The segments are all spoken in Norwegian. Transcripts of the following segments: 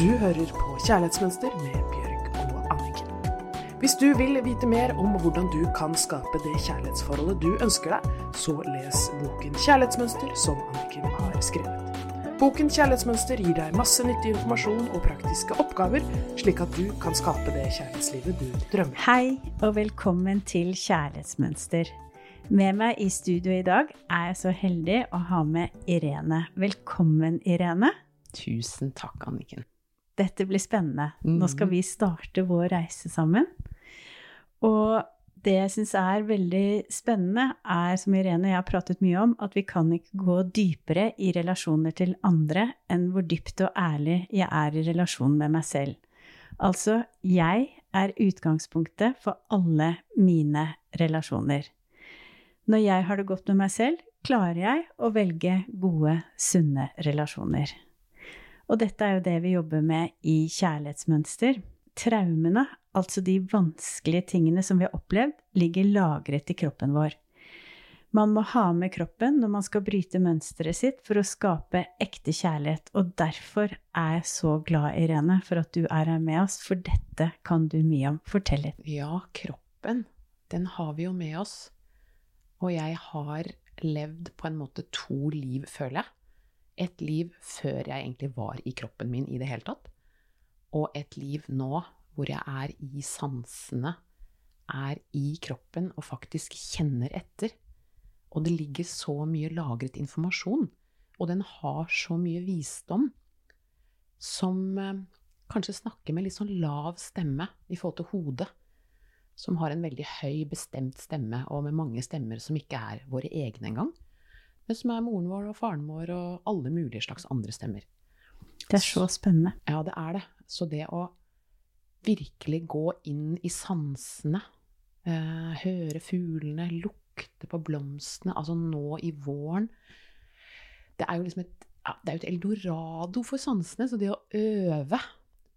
Du hører på Kjærlighetsmønster med Bjørg og Anniken. Hvis du vil vite mer om hvordan du kan skape det kjærlighetsforholdet du ønsker deg, så les boken Kjærlighetsmønster som Anniken har skrevet. Boken Kjærlighetsmønster gir deg masse nyttig informasjon og praktiske oppgaver, slik at du kan skape det kjærlighetslivet du drømmer. Hei og velkommen til Kjærlighetsmønster. Med meg i studio i dag er jeg så heldig å ha med Irene. Velkommen, Irene. Tusen takk, Anniken. Dette blir spennende. Nå skal Mhm. vi starte vår reise sammen. Og det jeg syns er veldig spennende, er, som Irene og jeg har pratet mye om, at vi kan ikke gå dypere i relasjoner til andre enn hvor dypt og ærlig jeg er i relasjon med meg selv. Altså, jeg er utgangspunktet for alle mine relasjoner. Når jeg har det godt med meg selv, klarer jeg å velge gode, sunne relasjoner. Og dette er jo det vi jobber med i kjærlighetsmønster. Traumene, altså de vanskelige tingene som vi har opplevd, ligger lagret i kroppen vår. Man må ha med kroppen når man skal bryte mønsteret sitt for å skape ekte kjærlighet, og derfor er jeg så glad, Irene, for at du er her med oss, for dette kan du mye om. Fortell litt. Ja, kroppen, den har vi jo med oss. Og jeg har levd på en måte to liv, føler jeg. Et liv før jeg egentlig var i kroppen min i det hele tatt. Og et liv nå hvor jeg er i sansene, er i kroppen og faktisk kjenner etter. Og det ligger så mye lagret informasjon, og den har så mye visdom, som eh, kanskje snakker med litt sånn lav stemme i forhold til hodet. Som har en veldig høy, bestemt stemme, og med mange stemmer som ikke er våre egne engang. Men som er moren vår og faren vår og alle mulige slags andre stemmer. Det er så spennende. Ja, det er det. Så det å virkelig gå inn i sansene, eh, høre fuglene, lukte på blomstene, altså nå i våren Det er jo liksom et, ja, det er jo et eldorado for sansene. Så det å øve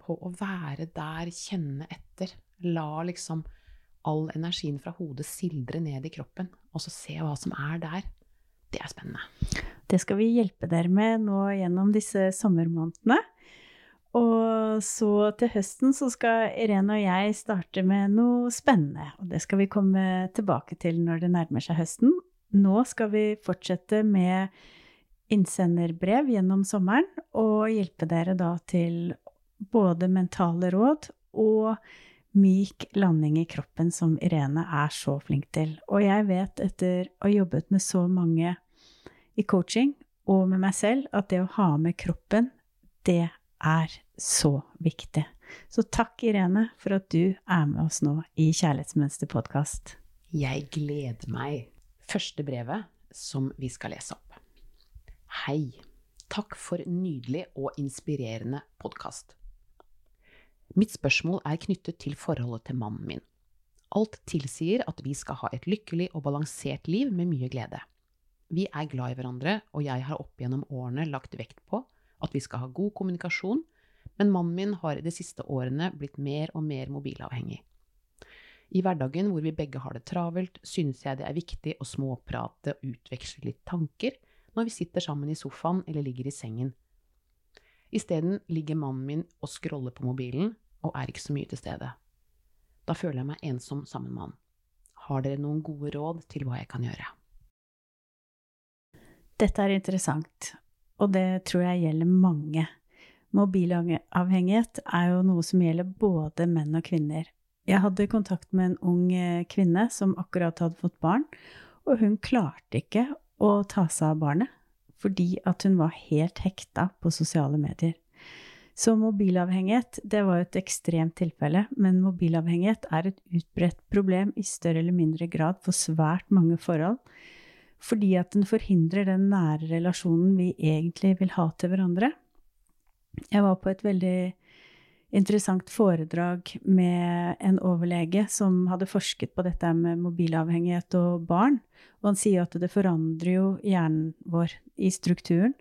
på å være der, kjenne etter, la liksom all energien fra hodet sildre ned i kroppen, og så se hva som er der, det er spennende. Det skal vi hjelpe dere med nå gjennom disse sommermånedene. Og så til høsten så skal Irene og jeg starte med noe spennende. Og det skal vi komme tilbake til når det nærmer seg høsten. Nå skal vi fortsette med innsenderbrev gjennom sommeren og hjelpe dere da til både mentale råd og myk landing i kroppen, som Irene er så flink til. Og jeg vet etter å ha jobbet med så mange i coaching og med meg selv at det å ha med kroppen, det er så viktig. Så takk, Irene, for at du er med oss nå i Kjærlighetsmønster podkast. Jeg gleder meg. Første brevet som vi skal lese opp. Hei. Takk for nydelig og inspirerende podkast. Mitt spørsmål er knyttet til forholdet til mannen min. Alt tilsier at vi skal ha et lykkelig og balansert liv med mye glede. Vi er glad i hverandre, og jeg har opp gjennom årene lagt vekt på at vi skal ha god kommunikasjon, men mannen min har de siste årene blitt mer og mer mobilavhengig. I hverdagen hvor vi begge har det travelt, synes jeg det er viktig å småprate og utveksle litt tanker når vi sitter sammen i sofaen eller ligger i sengen. Isteden ligger mannen min og scroller på mobilen og er ikke så mye til stede. Da føler jeg meg ensom sammen med han. Har dere noen gode råd til hva jeg kan gjøre? Dette er interessant, og det tror jeg gjelder mange. Mobilavhengighet er jo noe som gjelder både menn og kvinner. Jeg hadde kontakt med en ung eh, kvinne som akkurat hadde fått barn, og hun klarte ikke å ta seg av barnet fordi at hun var helt hekta på sosiale medier. Så mobilavhengighet, det var et ekstremt tilfelle, men mobilavhengighet er et utbredt problem i større eller mindre grad for svært mange forhold, fordi at den forhindrer den nære relasjonen vi egentlig vil ha til hverandre. Jeg var på et veldig interessant foredrag med en overlege som hadde forsket på dette med mobilavhengighet og barn, og han sier at det forandrer jo hjernen vår i strukturen.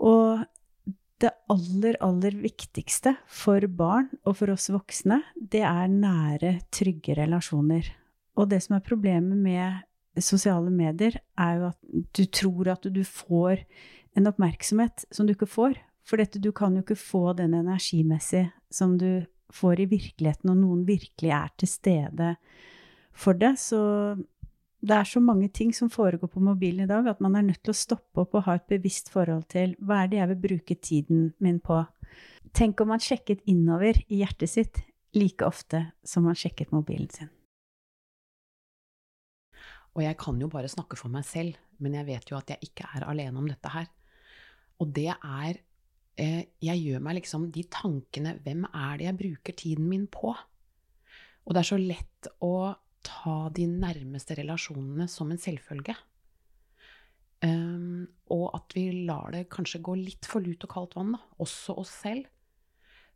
Og det aller, aller viktigste for barn og for oss voksne, det er nære, trygge relasjoner. Og det som er problemet med sosiale medier, er jo at du tror at du får en oppmerksomhet som du ikke får. For dette, du kan jo ikke få den energimessig som du får i virkeligheten, når noen virkelig er til stede for det. Så det er så mange ting som foregår på mobilen i dag, at man er nødt til å stoppe opp og ha et bevisst forhold til hva er det jeg vil bruke tiden min på. Tenk om man sjekket innover i hjertet sitt like ofte som man sjekket mobilen sin. Og jeg kan jo bare snakke for meg selv, men jeg vet jo at jeg ikke er alene om dette her. Og det er eh, Jeg gjør meg liksom de tankene Hvem er det jeg bruker tiden min på? Og det er så lett å ta de nærmeste relasjonene som en selvfølge. Um, og at vi lar det kanskje gå litt for lut og kaldt vann, da, også oss selv.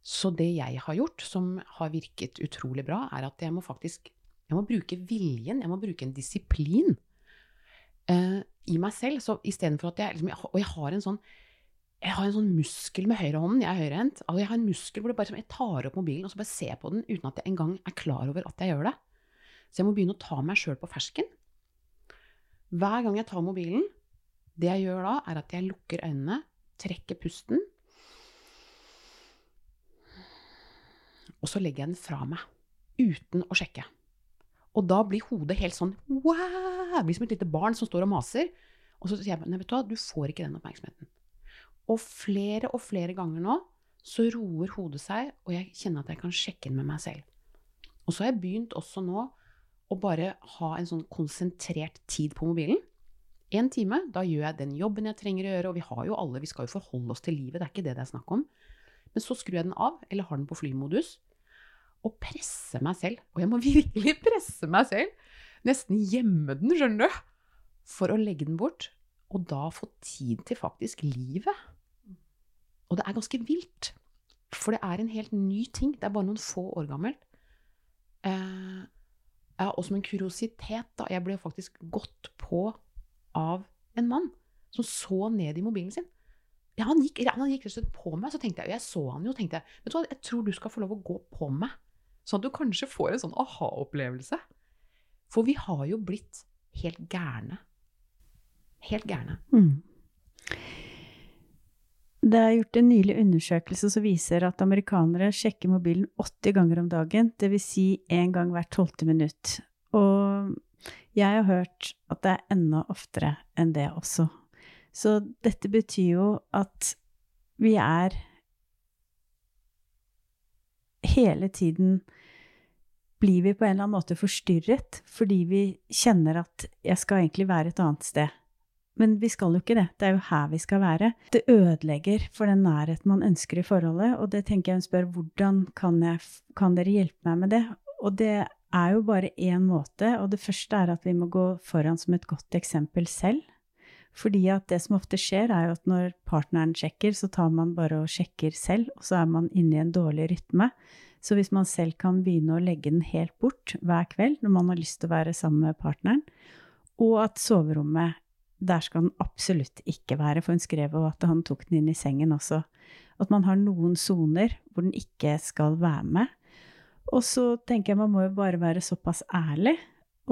Så det jeg har gjort, som har virket utrolig bra, er at jeg må faktisk jeg må bruke viljen, jeg må bruke en disiplin uh, i meg selv. Så istedenfor at jeg liksom, Og jeg har en sånn jeg har en sånn muskel med høyrehånden. Jeg er høyrehendt. Altså jeg har en muskel hvor det bare, jeg tar opp mobilen og så bare ser på den uten at jeg engang er klar over at jeg gjør det. Så jeg må begynne å ta meg sjøl på fersken. Hver gang jeg tar mobilen, det jeg gjør da, er at jeg lukker øynene, trekker pusten, og så legger jeg den fra meg. Uten å sjekke. Og da blir hodet helt sånn wow! Det blir som et lite barn som står og maser. Og så sier jeg nei, vet du hva, du får ikke den oppmerksomheten. Og flere og flere ganger nå så roer hodet seg, og jeg kjenner at jeg kan sjekke inn med meg selv. Og så har jeg begynt også nå å bare ha en sånn konsentrert tid på mobilen. Én time, da gjør jeg den jobben jeg trenger å gjøre, og vi har jo alle, vi skal jo forholde oss til livet, det er ikke det det er snakk om. Men så skrur jeg den av, eller har den på flymodus, og presse meg selv. Og jeg må virkelig presse meg selv. Nesten gjemme den, skjønner du. For å legge den bort, og da få tid til faktisk livet. Og det er ganske vilt. For det er en helt ny ting. Det er bare noen få år gammelt. Eh, og som en kuriositet, da. Jeg ble faktisk gått på av en mann som så ned i mobilen sin. Ja, han gikk, rett og slett på meg, så tenkte jeg, og jeg så han jo tenkte vet du hva, jeg tror du skal få lov å gå på meg. Sånn at du kanskje får en sånn aha-opplevelse. For vi har jo blitt helt gærne. Helt gærne. Mm. Det er gjort en nylig undersøkelse som viser at amerikanere sjekker mobilen 80 ganger om dagen, dvs. Si én gang hvert tolvte minutt. Og jeg har hørt at det er enda oftere enn det også. Så dette betyr jo at vi er hele tiden blir vi på en eller annen måte forstyrret fordi vi kjenner at jeg skal egentlig være et annet sted. Men vi skal jo ikke det. Det er jo her vi skal være. Det ødelegger for den nærheten man ønsker i forholdet, og det tenker jeg hun spør hvordan kan, jeg, kan dere hjelpe meg med det? Og det er jo bare én måte, og det første er at vi må gå foran som et godt eksempel selv. Fordi at det som ofte skjer, er jo at når partneren sjekker, så tar man bare og sjekker selv, og så er man inne i en dårlig rytme. Så hvis man selv kan begynne å legge den helt bort hver kveld når man har lyst til å være sammen med partneren, og at soverommet der skal den absolutt ikke være, for hun skrev jo at han tok den inn i sengen også. At man har noen soner hvor den ikke skal være med. Og så tenker jeg man må jo bare være såpass ærlig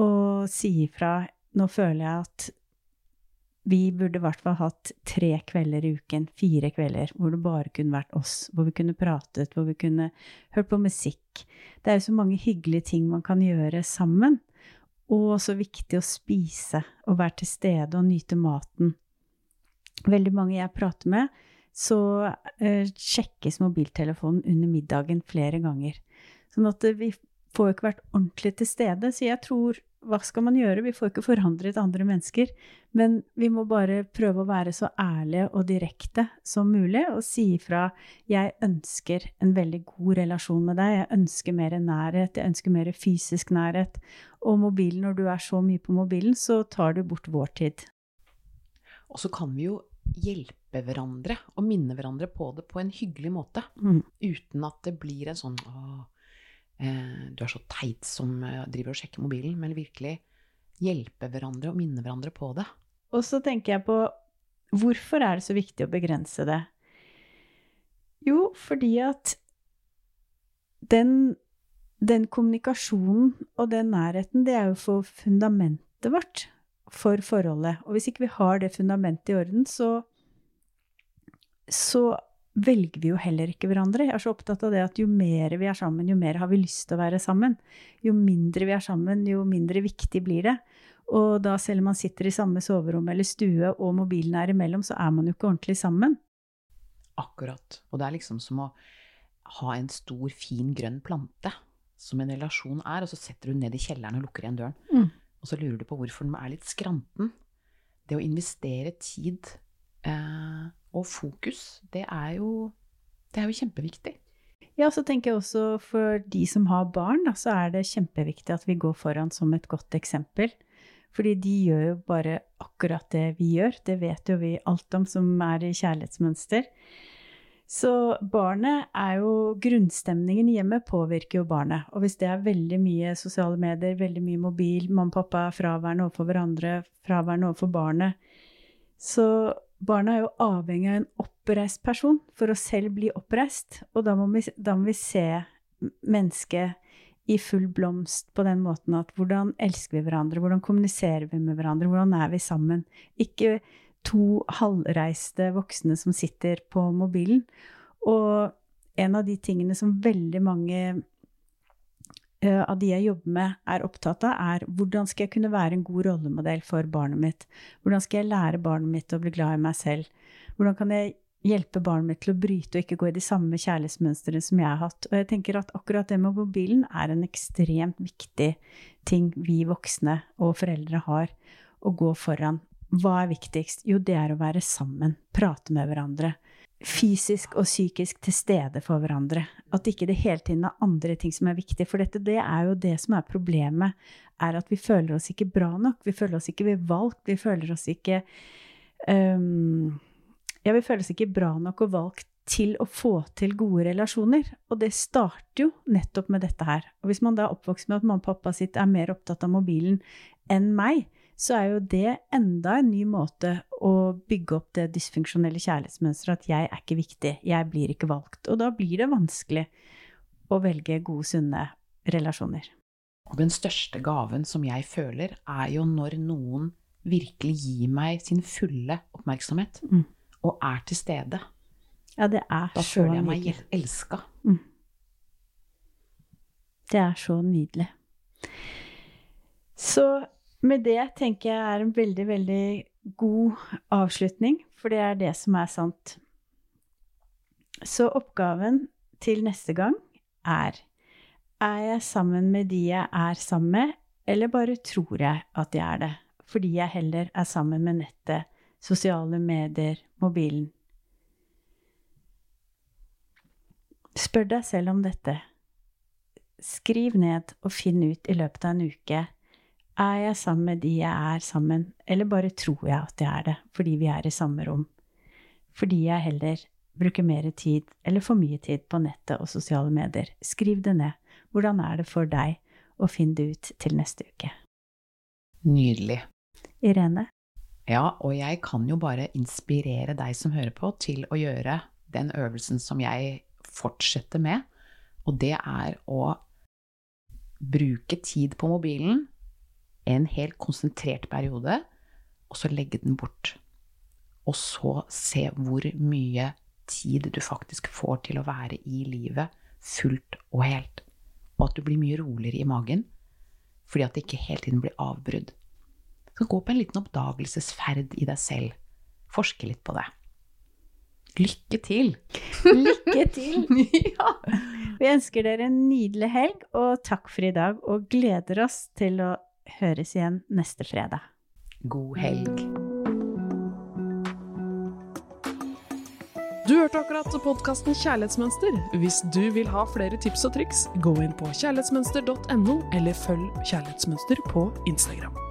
og si ifra Nå føler jeg at vi burde i hvert fall hatt tre kvelder i uken, fire kvelder, hvor det bare kunne vært oss, hvor vi kunne pratet, hvor vi kunne hørt på musikk. Det er jo så mange hyggelige ting man kan gjøre sammen. Og så viktig å spise og være til stede og nyte maten. Veldig mange jeg prater med, så uh, sjekkes mobiltelefonen under middagen flere ganger. Sånn at vi får jo ikke vært ordentlig til stede. Så jeg tror hva skal man gjøre? Vi får ikke forandret andre mennesker. Men vi må bare prøve å være så ærlige og direkte som mulig og si ifra 'jeg ønsker en veldig god relasjon med deg', 'jeg ønsker mer nærhet', 'jeg ønsker mer fysisk nærhet'. Og mobilen, når du er så mye på mobilen, så tar du bort vår tid. Og så kan vi jo hjelpe hverandre og minne hverandre på det på en hyggelig måte. Mm. Uten at det blir en sånn Eh, du er så teit som eh, driver og sjekker mobilen, men virkelig hjelpe hverandre og minne hverandre på det. Og så tenker jeg på hvorfor er det så viktig å begrense det? Jo, fordi at den, den kommunikasjonen og den nærheten, det er jo for fundamentet vårt for forholdet. Og hvis ikke vi har det fundamentet i orden, så, så velger vi jo heller ikke hverandre. Jeg er så opptatt av det at jo mer vi er sammen, jo mer har vi lyst til å være sammen. Jo mindre vi er sammen, jo mindre viktig blir det. Og da selv om man sitter i samme soverom eller stue og mobilen er imellom, så er man jo ikke ordentlig sammen. Akkurat. Og det er liksom som å ha en stor, fin, grønn plante, som en relasjon er, og så setter du den ned i kjelleren og lukker igjen døren. Mm. Og så lurer du på hvorfor den er litt skranten. Det å investere tid eh, og fokus, det er, jo, det er jo kjempeviktig. Ja, så tenker jeg også for de som har barn, da, så er det kjempeviktig at vi går foran som et godt eksempel. Fordi de gjør jo bare akkurat det vi gjør. Det vet jo vi alt om som er i kjærlighetsmønster. Så barnet er jo Grunnstemningen i hjemmet påvirker jo barnet. Og hvis det er veldig mye sosiale medier, veldig mye mobil, mamma og pappa er fraværende overfor hverandre, fraværende overfor barnet, så barna er jo avhengig av en oppreist person for å selv bli oppreist. Og da må vi, da må vi se mennesket i full blomst på den måten at hvordan elsker vi hverandre, hvordan kommuniserer vi med hverandre, hvordan er vi sammen? Ikke to halvreiste voksne som sitter på mobilen. Og en av de tingene som veldig mange av de jeg jobber med, er opptatt av, er hvordan skal jeg kunne være en god rollemodell for barnet mitt? Hvordan skal jeg lære barnet mitt å bli glad i meg selv? Hvordan kan jeg hjelpe barnet mitt til å bryte og ikke gå i de samme kjærlighetsmønstrene som jeg har hatt. Og jeg tenker at akkurat det med mobilen er en ekstremt viktig ting vi voksne og foreldre har å gå foran. Hva er viktigst? Jo, det er å være sammen, prate med hverandre. Fysisk og psykisk til stede for hverandre. At ikke det hele tiden er andre ting som er viktig. For dette, det er jo det som er problemet, er at vi føler oss ikke bra nok. Vi føler oss ikke valgt. Vi føler oss ikke um, ja, vi føler oss ikke bra nok og valgt til å få til gode relasjoner. Og det starter jo nettopp med dette her. Og hvis man da er oppvokst med at mamma og pappa sitt er mer opptatt av mobilen enn meg, så er jo det enda en ny måte å bygge opp det dysfunksjonelle kjærlighetsmønsteret at jeg er ikke viktig, jeg blir ikke valgt. Og da blir det vanskelig å velge gode, sunne relasjoner. Og den største gaven som jeg føler, er jo når noen virkelig gir meg sin fulle oppmerksomhet. Mm og er til stede. Ja, det er da så føler jeg meg nydelig. elska. Mm. Det er så nydelig. Så med det tenker jeg er en veldig, veldig god avslutning, for det er det som er sant. Så oppgaven til neste gang er Er jeg sammen med de jeg er sammen med, eller bare tror jeg at jeg er det? Fordi jeg heller er sammen med nettet, sosiale medier, mobilen. Spør deg selv om dette. Skriv ned og finn ut i løpet av en uke er jeg sammen med de jeg er sammen, eller bare tror jeg at jeg er det fordi vi er i samme rom? Fordi jeg heller bruker mer tid eller for mye tid på nettet og sosiale medier. Skriv det ned. Hvordan er det for deg å finne det ut til neste uke? Nydelig. Irene? Ja, og jeg kan jo bare inspirere deg som hører på, til å gjøre den øvelsen som jeg fortsetter med, og det er å bruke tid på mobilen en helt konsentrert periode, og så legge den bort. Og så se hvor mye tid du faktisk får til å være i livet fullt og helt. Og at du blir mye roligere i magen fordi at det ikke hele tiden blir avbrudd. Du skal gå på en liten oppdagelsesferd i deg selv. Forske litt på det. Lykke til! Lykke til! ja. Vi ønsker dere en nydelig helg, og takk for i dag. Og gleder oss til å høres igjen neste fredag. God helg. Du hørte akkurat podkasten Kjærlighetsmønster. Hvis du vil ha flere tips og triks, gå inn på kjærlighetsmønster.no, eller følg Kjærlighetsmønster på Instagram.